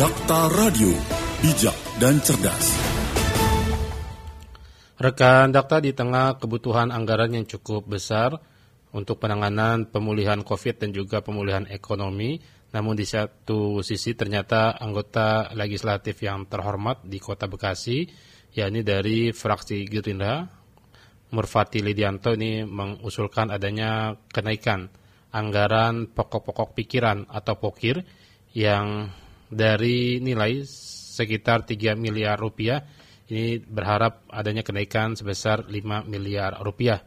Dakta Radio, bijak dan cerdas. Rekan Dakta di tengah kebutuhan anggaran yang cukup besar untuk penanganan pemulihan COVID dan juga pemulihan ekonomi, namun di satu sisi ternyata anggota legislatif yang terhormat di Kota Bekasi, yakni dari fraksi Gerindra, Murfati Lidianto ini mengusulkan adanya kenaikan anggaran pokok-pokok pikiran atau pokir yang dari nilai sekitar 3 miliar rupiah ini berharap adanya kenaikan sebesar 5 miliar rupiah.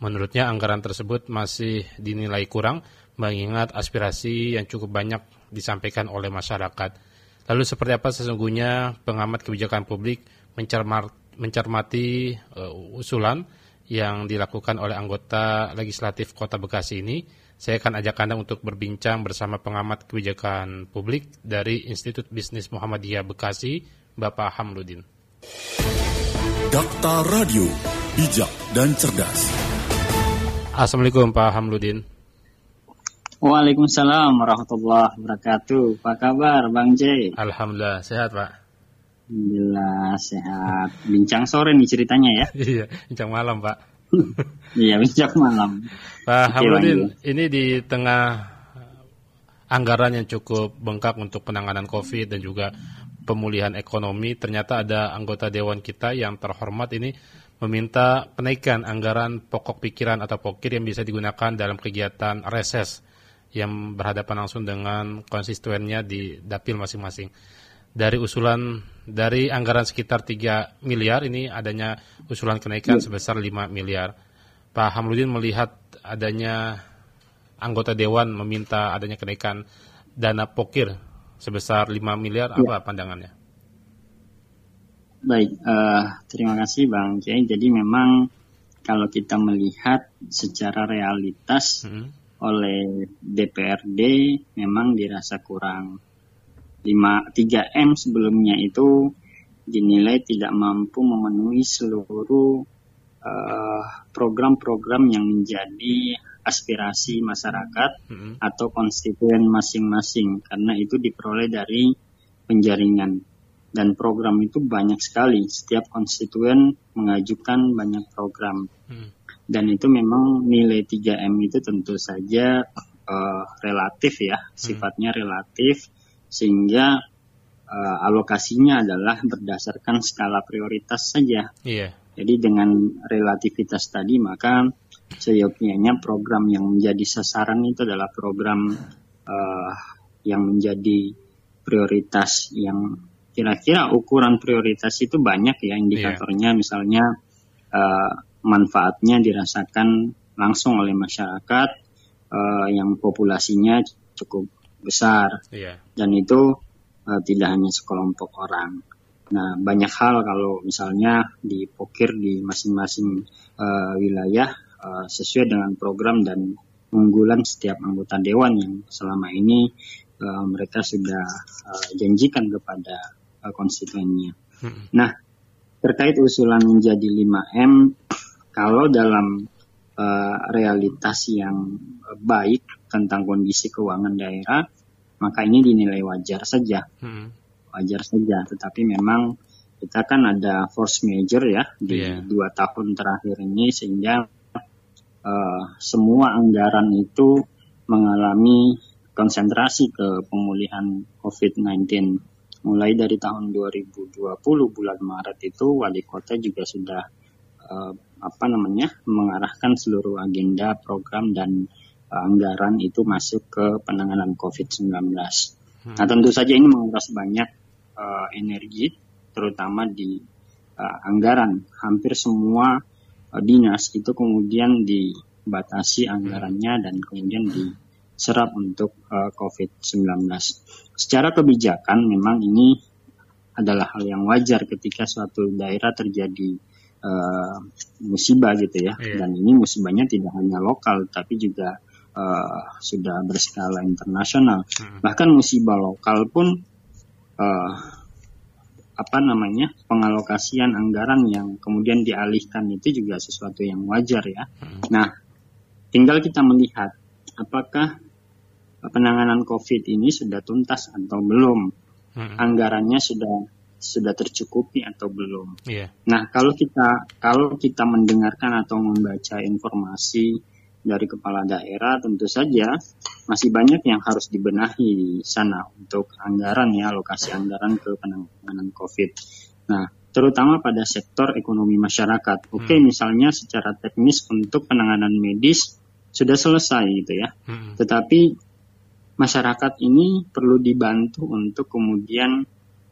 Menurutnya anggaran tersebut masih dinilai kurang mengingat aspirasi yang cukup banyak disampaikan oleh masyarakat. Lalu seperti apa sesungguhnya pengamat kebijakan publik mencermati uh, usulan yang dilakukan oleh anggota legislatif Kota Bekasi ini? Saya akan ajak Anda untuk berbincang bersama pengamat kebijakan publik dari Institut Bisnis Muhammadiyah Bekasi, Bapak Hamludin. Dakta Radio, bijak dan cerdas. Assalamualaikum Pak Hamludin. Waalaikumsalam warahmatullahi wabarakatuh. Apa kabar Bang J? Alhamdulillah, sehat Pak. Alhamdulillah sehat. Bincang sore nih ceritanya ya? iya, bincang malam Pak. iya, bincang malam. Pak Hamudin, ini di tengah anggaran yang cukup bengkak untuk penanganan COVID dan juga pemulihan ekonomi, ternyata ada anggota dewan kita yang terhormat ini meminta kenaikan anggaran pokok pikiran atau pokir yang bisa digunakan dalam kegiatan reses yang berhadapan langsung dengan konstituennya di dapil masing-masing. Dari usulan dari anggaran sekitar 3 miliar ini adanya usulan kenaikan ya. sebesar 5 miliar. Pak Hamludin melihat adanya anggota dewan meminta adanya kenaikan dana pokir sebesar 5 miliar, ya. apa pandangannya? Baik, uh, terima kasih Bang Jai. Jadi memang kalau kita melihat secara realitas hmm. oleh DPRD memang dirasa kurang 5 3M sebelumnya itu dinilai tidak mampu memenuhi seluruh program-program uh, yang menjadi aspirasi masyarakat mm-hmm. atau konstituen masing-masing karena itu diperoleh dari penjaringan dan program itu banyak sekali setiap konstituen mengajukan banyak program mm. dan itu memang nilai 3M itu tentu saja uh, relatif ya mm. sifatnya relatif sehingga uh, alokasinya adalah berdasarkan skala prioritas saja yeah jadi dengan relativitas tadi maka seyogyanya program yang menjadi sasaran itu adalah program uh, yang menjadi prioritas yang kira-kira ukuran prioritas itu banyak ya indikatornya yeah. misalnya uh, manfaatnya dirasakan langsung oleh masyarakat uh, yang populasinya cukup besar yeah. dan itu uh, tidak hanya sekelompok orang. Nah, banyak hal kalau misalnya dipokir di masing-masing uh, wilayah uh, sesuai dengan program dan unggulan setiap anggota dewan yang selama ini uh, mereka sudah uh, janjikan kepada uh, konstituennya. Hmm. Nah, terkait usulan menjadi 5M, kalau dalam uh, realitas yang baik tentang kondisi keuangan daerah, maka ini dinilai wajar saja. Hmm wajar saja. Tetapi memang kita kan ada force major ya di yeah. dua tahun terakhir ini sehingga uh, semua anggaran itu mengalami konsentrasi ke pemulihan COVID-19. Mulai dari tahun 2020 bulan Maret itu wali kota juga sudah uh, apa namanya mengarahkan seluruh agenda program dan uh, anggaran itu masuk ke penanganan COVID-19. Hmm. Nah tentu saja ini menguras banyak uh, energi, terutama di uh, anggaran. Hampir semua uh, dinas itu kemudian dibatasi anggarannya dan kemudian diserap untuk uh, COVID-19. Secara kebijakan memang ini adalah hal yang wajar ketika suatu daerah terjadi uh, musibah gitu ya. Yeah. Dan ini musibahnya tidak hanya lokal tapi juga uh, sudah berskala internasional. Hmm. Bahkan musibah lokal pun uh, apa namanya pengalokasian anggaran yang kemudian dialihkan itu juga sesuatu yang wajar ya. Hmm. Nah, tinggal kita melihat apakah penanganan COVID ini sudah tuntas atau belum. hmm. anggarannya sudah sudah tercukupi atau belum. Yeah. Nah, kalau kita kalau kita mendengarkan atau membaca informasi dari kepala daerah, tentu saja masih banyak yang harus dibenahi di sana untuk anggaran ya, alokasi anggaran ke penanganan COVID. Nah, terutama pada sektor ekonomi masyarakat. Oke, hmm. misalnya secara teknis untuk penanganan medis sudah selesai gitu ya. Hmm. Tetapi masyarakat ini perlu dibantu untuk kemudian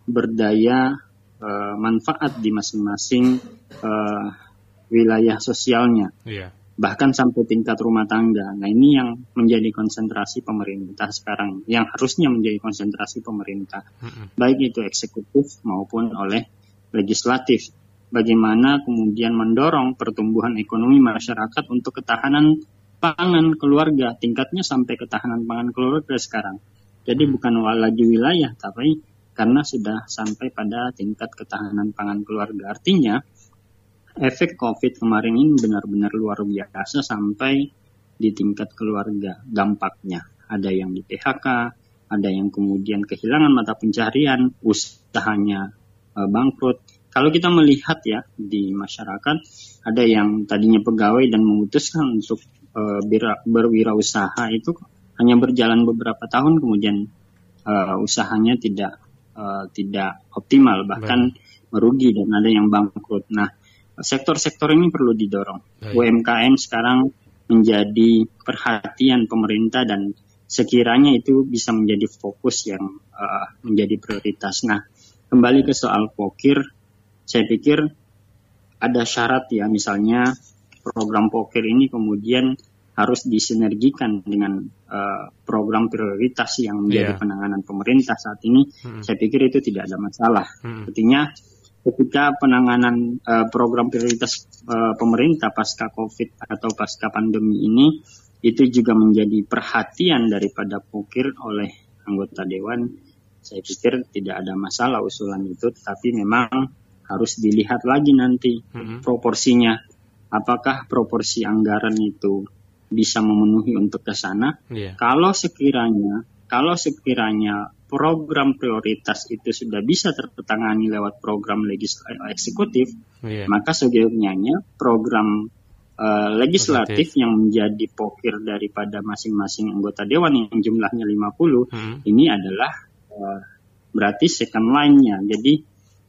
berdaya uh, manfaat di masing-masing uh, wilayah sosialnya. Yeah. Bahkan sampai tingkat rumah tangga. Nah ini yang menjadi konsentrasi pemerintah sekarang, yang harusnya menjadi konsentrasi pemerintah, mm -hmm. baik itu eksekutif maupun oleh legislatif. Bagaimana kemudian mendorong pertumbuhan ekonomi masyarakat untuk ketahanan pangan keluarga, tingkatnya sampai ketahanan pangan keluarga sekarang. Jadi hmm. bukan lagi wilayah, tapi karena sudah sampai pada tingkat ketahanan pangan keluarga. Artinya, efek COVID kemarin ini benar-benar luar biasa sampai di tingkat keluarga dampaknya. Ada yang di PHK, ada yang kemudian kehilangan mata pencarian, usahanya e, bangkrut. Kalau kita melihat ya di masyarakat, ada yang tadinya pegawai dan memutuskan untuk e, berwirausaha itu hanya berjalan beberapa tahun kemudian e, usahanya tidak uh, tidak optimal bahkan Baik. merugi dan ada yang bangkrut. Nah, sektor-sektor ini perlu didorong. Baik. UMKM sekarang menjadi perhatian pemerintah dan sekiranya itu bisa menjadi fokus yang uh, menjadi prioritas. Nah, kembali ke soal pokir, saya pikir ada syarat ya, misalnya program pokir ini kemudian harus disinergikan dengan uh, program prioritas yang menjadi yeah. penanganan pemerintah saat ini, hmm. saya pikir itu tidak ada masalah. Hmm. Artinya ketika penanganan uh, program prioritas uh, pemerintah pasca COVID atau pasca pandemi ini itu juga menjadi perhatian daripada pokir oleh anggota dewan, saya pikir tidak ada masalah usulan itu, tetapi memang harus dilihat lagi nanti hmm. proporsinya. Apakah proporsi anggaran itu bisa memenuhi untuk ke sana. Yeah. Kalau sekiranya kalau sekiranya program prioritas itu sudah bisa tertangani lewat program legislatif eksekutif, yeah. maka seyogyanya program uh, legislatif yang menjadi pokir daripada masing-masing anggota dewan yang jumlahnya 50 hmm. ini adalah uh, berarti second line-nya. Jadi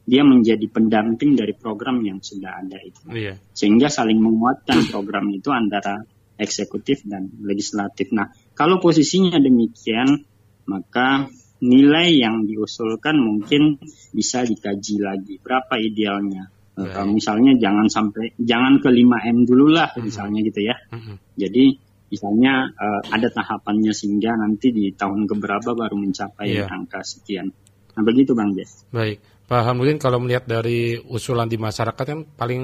dia menjadi pendamping dari program yang sudah ada itu. Yeah. Sehingga saling menguatkan program itu antara eksekutif dan legislatif. Nah, kalau posisinya demikian, maka nilai yang diusulkan mungkin bisa dikaji lagi berapa idealnya. Uh, misalnya jangan sampai jangan ke 5M dulu lah uh-huh. misalnya gitu ya. Uh-huh. Jadi misalnya uh, ada tahapannya sehingga nanti di tahun keberapa baru mencapai yeah. angka sekian. Nah begitu Bang Jess. Baik, Pak Hamudin kalau melihat dari usulan di masyarakat yang paling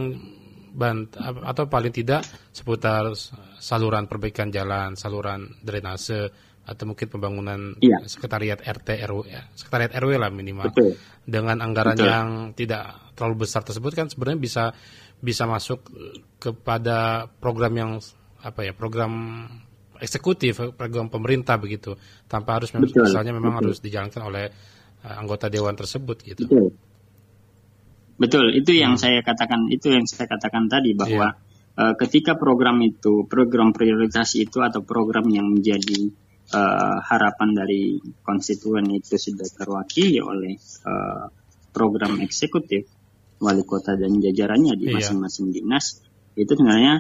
bant atau paling tidak seputar saluran perbaikan jalan, saluran drainase atau mungkin pembangunan iya. sekretariat RT RW ya, sekretariat RW lah minimal. Betul. Dengan anggaran Betul. yang tidak terlalu besar tersebut kan sebenarnya bisa bisa masuk kepada program yang apa ya, program eksekutif, program pemerintah begitu, tanpa harus Betul. misalnya memang Betul. harus dijalankan oleh uh, anggota dewan tersebut gitu. Betul. Betul, itu yang hmm. saya katakan, itu yang saya katakan tadi bahwa yeah. uh, ketika program itu, program prioritas itu atau program yang menjadi uh, harapan dari konstituen itu sudah terwakili oleh uh, program eksekutif wali kota dan jajarannya di iya. masing-masing yeah. dinas, itu sebenarnya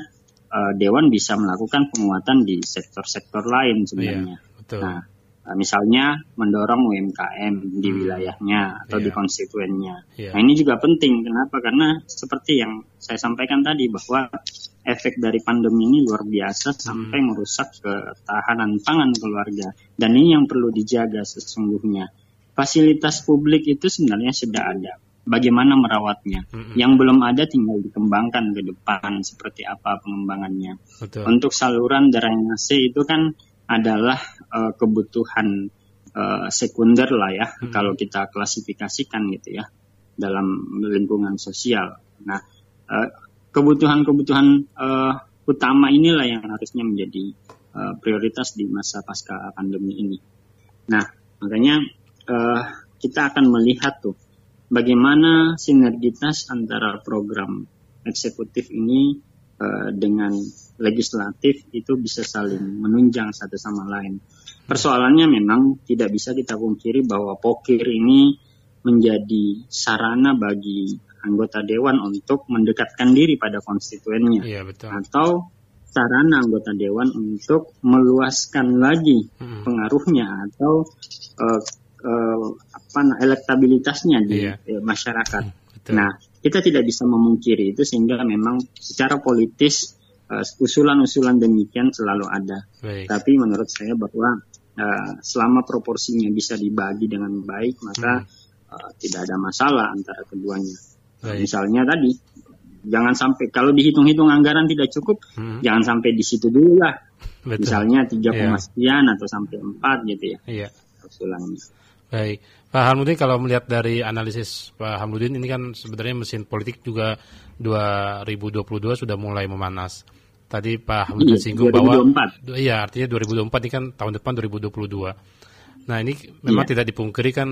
uh, dewan bisa melakukan penguatan di sektor-sektor lain sebenarnya. Yeah, betul. Nah, misalnya mendorong UMKM di hmm. wilayahnya atau yeah. di iya. konstituennya. Yeah. Nah ini juga penting. Kenapa? Karena seperti yang saya sampaikan tadi bahwa efek dari pandemi ini luar biasa sampai hmm. merusak ketahanan pangan keluarga. Dan ini yang perlu dijaga sesungguhnya. Fasilitas publik itu sebenarnya sudah ada. Bagaimana merawatnya? hmm Yang belum ada tinggal dikembangkan ke depan seperti apa pengembangannya. Betul. Untuk saluran drainase itu kan adalah uh, kebutuhan uh, sekunder lah ya hmm. kalau kita klasifikasikan gitu ya dalam lingkungan sosial. Nah, uh, kebutuhan-kebutuhan uh, utama inilah yang harusnya menjadi uh, prioritas di masa pasca pandemi ini. Nah, makanya uh, kita akan melihat tuh bagaimana sinergitas antara program eksekutif ini uh, dengan legislatif itu bisa saling menunjang satu sama lain. Persoalannya memang tidak bisa kita pungkiri bahwa pokir ini menjadi sarana bagi anggota dewan untuk mendekatkan diri pada konstituennya iya, betul. atau sarana anggota dewan untuk meluaskan lagi hmm. pengaruhnya atau uh, uh, apa elektabilitasnya di iya. masyarakat. Hmm, nah, kita tidak bisa memungkiri itu sehingga memang secara politis uh, usulan-usulan demikian selalu ada. Baik. Tapi menurut saya bahwa uh, selama proporsinya bisa dibagi dengan baik maka hmm. uh, tidak ada masalah antara keduanya. Baik. Misalnya tadi jangan sampai kalau dihitung-hitung anggaran tidak cukup, hmm. jangan sampai di situ dulu lah. Betul. Misalnya tiga yeah. sekian atau sampai empat gitu ya. Iya. Usulannya. Baik, Pak Hamudin kalau melihat dari analisis Pak Hamudin ini kan sebenarnya mesin politik juga 2022 sudah mulai memanas. Tadi Pak Hamudin iya, singgung 2024. bahwa iya artinya 2024 ini kan tahun depan 2022. Nah ini memang iya. tidak dipungkiri kan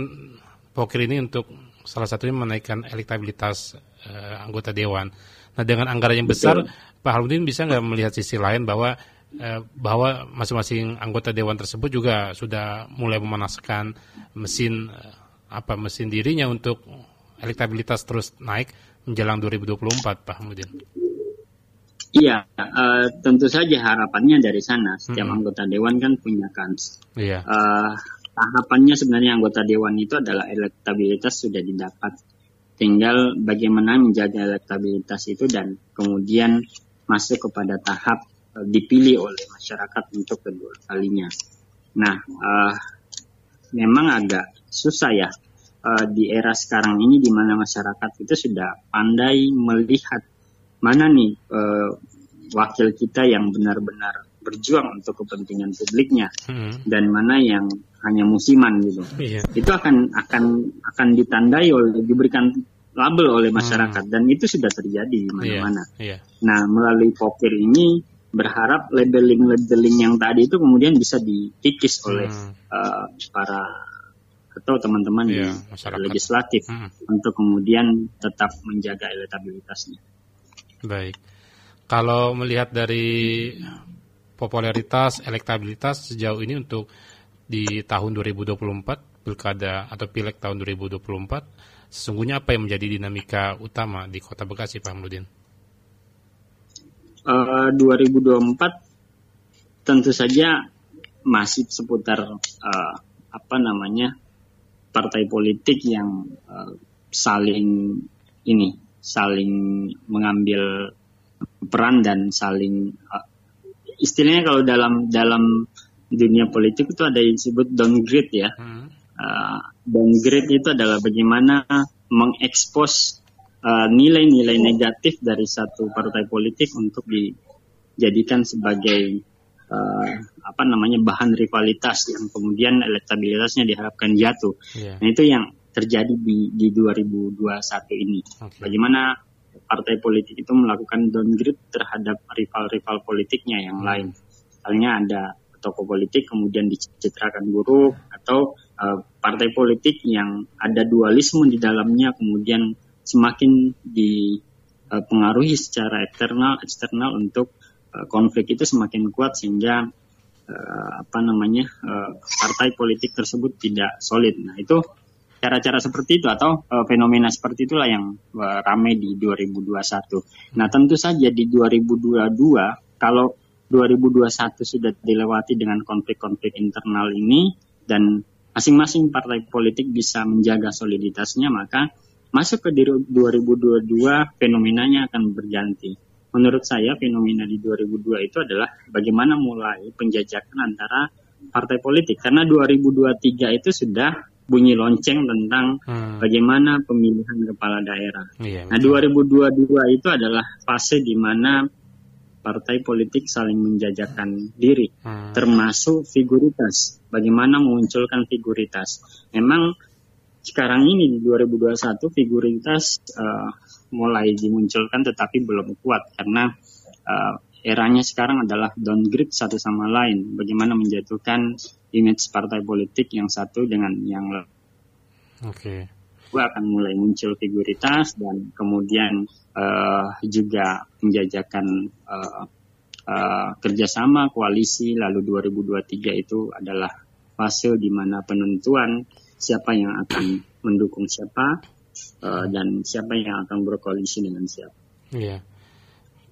pokir ini untuk salah satunya menaikkan elektabilitas uh, anggota dewan. Nah dengan anggaran yang besar, Betul. Pak Hamudin bisa nggak melihat sisi lain bahwa Eh, bahwa masing-masing anggota dewan tersebut juga sudah mulai memanaskan mesin eh, apa mesin dirinya untuk elektabilitas terus naik menjelang 2024 Pak Hamudin. Iya, uh, tentu saja harapannya dari sana. Setiap hmm. anggota dewan kan punya kans. Iya. Uh, tahapannya sebenarnya anggota dewan itu adalah elektabilitas sudah didapat. Tinggal bagaimana menjaga elektabilitas itu dan kemudian masuk kepada tahap dipilih oleh masyarakat untuk kedua kalinya. Nah, uh, memang agak susah ya uh, di era sekarang ini di mana masyarakat itu sudah pandai melihat mana nih uh, wakil kita yang benar-benar berjuang untuk kepentingan publiknya hmm. dan mana yang hanya musiman gitu. Iya. Itu akan akan akan ditandai oleh diberikan label oleh masyarakat hmm. dan itu sudah terjadi di mana-mana. Iya. Iya. Nah, melalui pokir ini berharap labeling-labeling yang tadi itu kemudian bisa dikikis oleh hmm. uh, para atau teman-teman yeah, di masyarakat. legislatif hmm. untuk kemudian tetap menjaga elektabilitasnya. Baik. Kalau melihat dari popularitas, elektabilitas sejauh ini untuk di tahun 2024 pilkada atau pileg tahun 2024 sesungguhnya apa yang menjadi dinamika utama di Kota Bekasi Pak Hamudin? Uh, eh, 2024 tentu saja masih seputar uh, apa namanya partai politik yang uh, saling ini saling mengambil peran dan saling uh, istilahnya kalau dalam dalam dunia politik itu ada yang disebut downgrade ya. Hmm. Uh, downgrade itu adalah bagaimana mengekspos nilai-nilai uh, negatif dari satu partai politik untuk dijadikan sebagai uh, apa namanya bahan rivalitas yang kemudian elektabilitasnya diharapkan jatuh. Yeah. Nah itu yang terjadi di di 2021 ini. Okay. Bagaimana partai politik itu melakukan downgrade terhadap rival-rival politiknya yang hmm. lain. Misalnya ada tokoh politik kemudian dicitrakan buruk atau uh, partai politik yang ada dualisme di dalamnya kemudian semakin dipengaruhi secara eksternal eksternal untuk uh, konflik itu semakin kuat sehingga uh, apa namanya uh, partai politik tersebut tidak solid. Nah itu cara-cara seperti itu atau fenomena seperti itulah yang ramai di 2021. Nah tentu saja di 2022 kalau 2021 sudah dilewati dengan konflik-konflik internal ini dan masing-masing partai politik bisa menjaga soliditasnya maka Masuk ke 2022 fenomenanya akan berganti. Menurut saya fenomena di 2002 itu adalah bagaimana mulai penjajakan antara partai politik. Karena 2023 itu sudah bunyi lonceng tentang hmm. bagaimana pemilihan kepala daerah. Iya, nah, 2022 itu adalah fase di mana partai politik saling menjajakan diri, hmm. termasuk figuritas. Bagaimana memunculkan figuritas. Memang sekarang ini di 2021 figuritas uh, mulai dimunculkan tetapi belum kuat karena uh, eranya sekarang adalah downgrade satu sama lain. Bagaimana menjatuhkan image partai politik yang satu dengan yang lain. Oke. Okay. akan mulai muncul figuritas dan kemudian uh, juga menjajakan uh, uh, kerjasama koalisi lalu 2023 itu adalah fase di mana penentuan siapa yang akan mendukung siapa uh, dan siapa yang akan berkoalisi dengan siapa. Iya.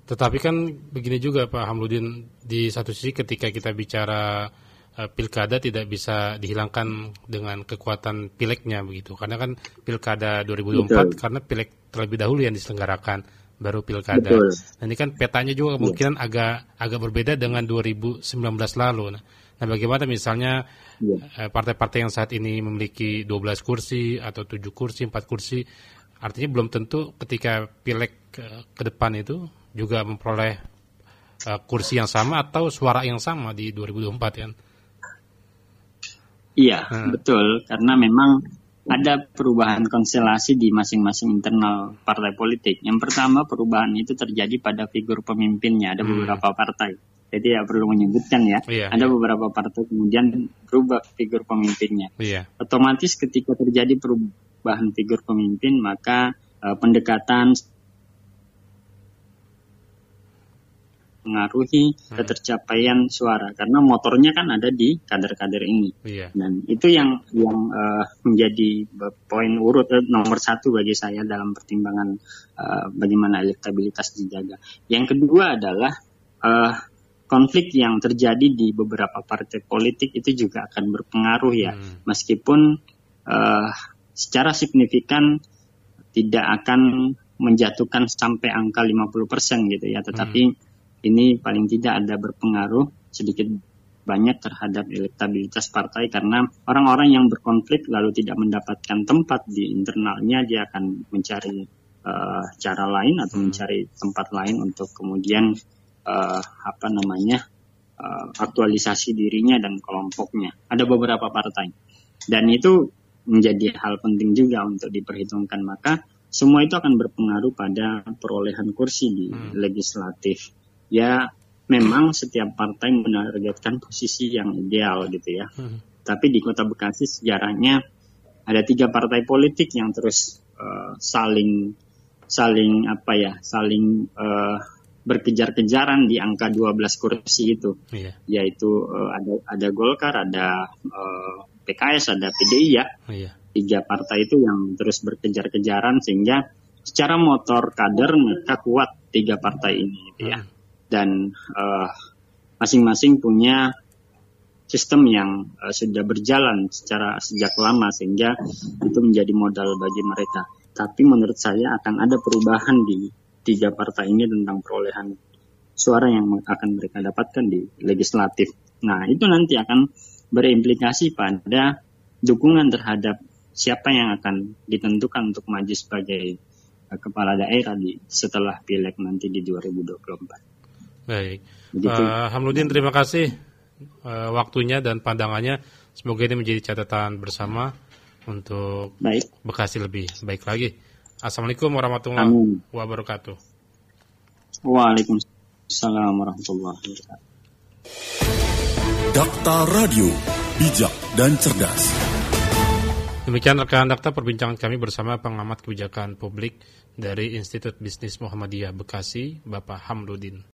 Tetapi kan begini juga Pak Hamludin di satu sisi ketika kita bicara uh, pilkada tidak bisa dihilangkan dengan kekuatan pileknya begitu. Karena kan pilkada 2024 Betul. karena pilek terlebih dahulu yang diselenggarakan baru pilkada. Betul. Nah, ini kan petanya juga kemungkinan ya. agak agak berbeda dengan 2019 lalu. Nah, nah bagaimana misalnya ya. partai-partai yang saat ini memiliki 12 kursi atau 7 kursi, 4 kursi, artinya belum tentu ketika pilek ke, ke depan itu juga memperoleh uh, kursi yang sama atau suara yang sama di 2024 ya. Iya, hmm. betul. Karena memang ada perubahan konstelasi di masing-masing internal partai politik. Yang pertama perubahan itu terjadi pada figur pemimpinnya. Ada hmm. beberapa partai. Jadi ya perlu menyebutkan ya. Iya, ada iya. beberapa partai kemudian berubah figur pemimpinnya. Iya. Otomatis ketika terjadi perubahan figur pemimpin maka uh, pendekatan mempengaruhi hmm. ketercapaian suara karena motornya kan ada di kader-kader ini iya. dan itu yang yang uh, menjadi poin urut uh, nomor satu bagi saya dalam pertimbangan uh, bagaimana elektabilitas dijaga. Yang kedua adalah uh, konflik yang terjadi di beberapa partai politik itu juga akan berpengaruh ya hmm. meskipun uh, secara signifikan tidak akan menjatuhkan sampai angka 50% gitu ya tetapi hmm ini paling tidak ada berpengaruh sedikit banyak terhadap elektabilitas partai karena orang-orang yang berkonflik lalu tidak mendapatkan tempat di internalnya dia akan mencari uh, cara lain atau hmm. mencari tempat lain untuk kemudian uh, apa namanya uh, aktualisasi dirinya dan kelompoknya. Ada beberapa partai dan itu menjadi hal penting juga untuk diperhitungkan maka semua itu akan berpengaruh pada perolehan kursi di hmm. legislatif ya memang setiap partai menargetkan posisi yang ideal gitu ya. Hmm. Tapi di Kota Bekasi sejarahnya ada tiga partai politik yang terus uh, saling saling apa ya, saling uh, berkejar-kejaran di angka 12 kursi itu. Yeah. Yaitu uh, ada ada Golkar, ada uh, PKS, ada PDI ya. Yeah. Tiga partai itu yang terus berkejar-kejaran sehingga secara motor kader mereka kuat tiga partai ini gitu ya. Hmm dan uh, masing-masing punya sistem yang uh, sudah berjalan secara sejak lama sehingga itu menjadi modal bagi mereka. Tapi menurut saya akan ada perubahan di tiga partai ini tentang perolehan suara yang akan mereka dapatkan di legislatif. Nah, itu nanti akan berimplikasi pada dukungan terhadap siapa yang akan ditentukan untuk maju sebagai uh, kepala daerah di setelah pileg nanti di 2024. Baik. Begitu. Uh, Hamludin terima kasih uh, waktunya dan pandangannya. Semoga ini menjadi catatan bersama untuk baik. Bekasi lebih baik lagi. Assalamualaikum warahmatullahi Amin. wabarakatuh. Waalaikumsalam warahmatullahi wabarakatuh. Dakta Radio, bijak dan cerdas. Demikian rekan Dakta perbincangan kami bersama pengamat kebijakan publik dari Institut Bisnis Muhammadiyah Bekasi, Bapak Hamludin.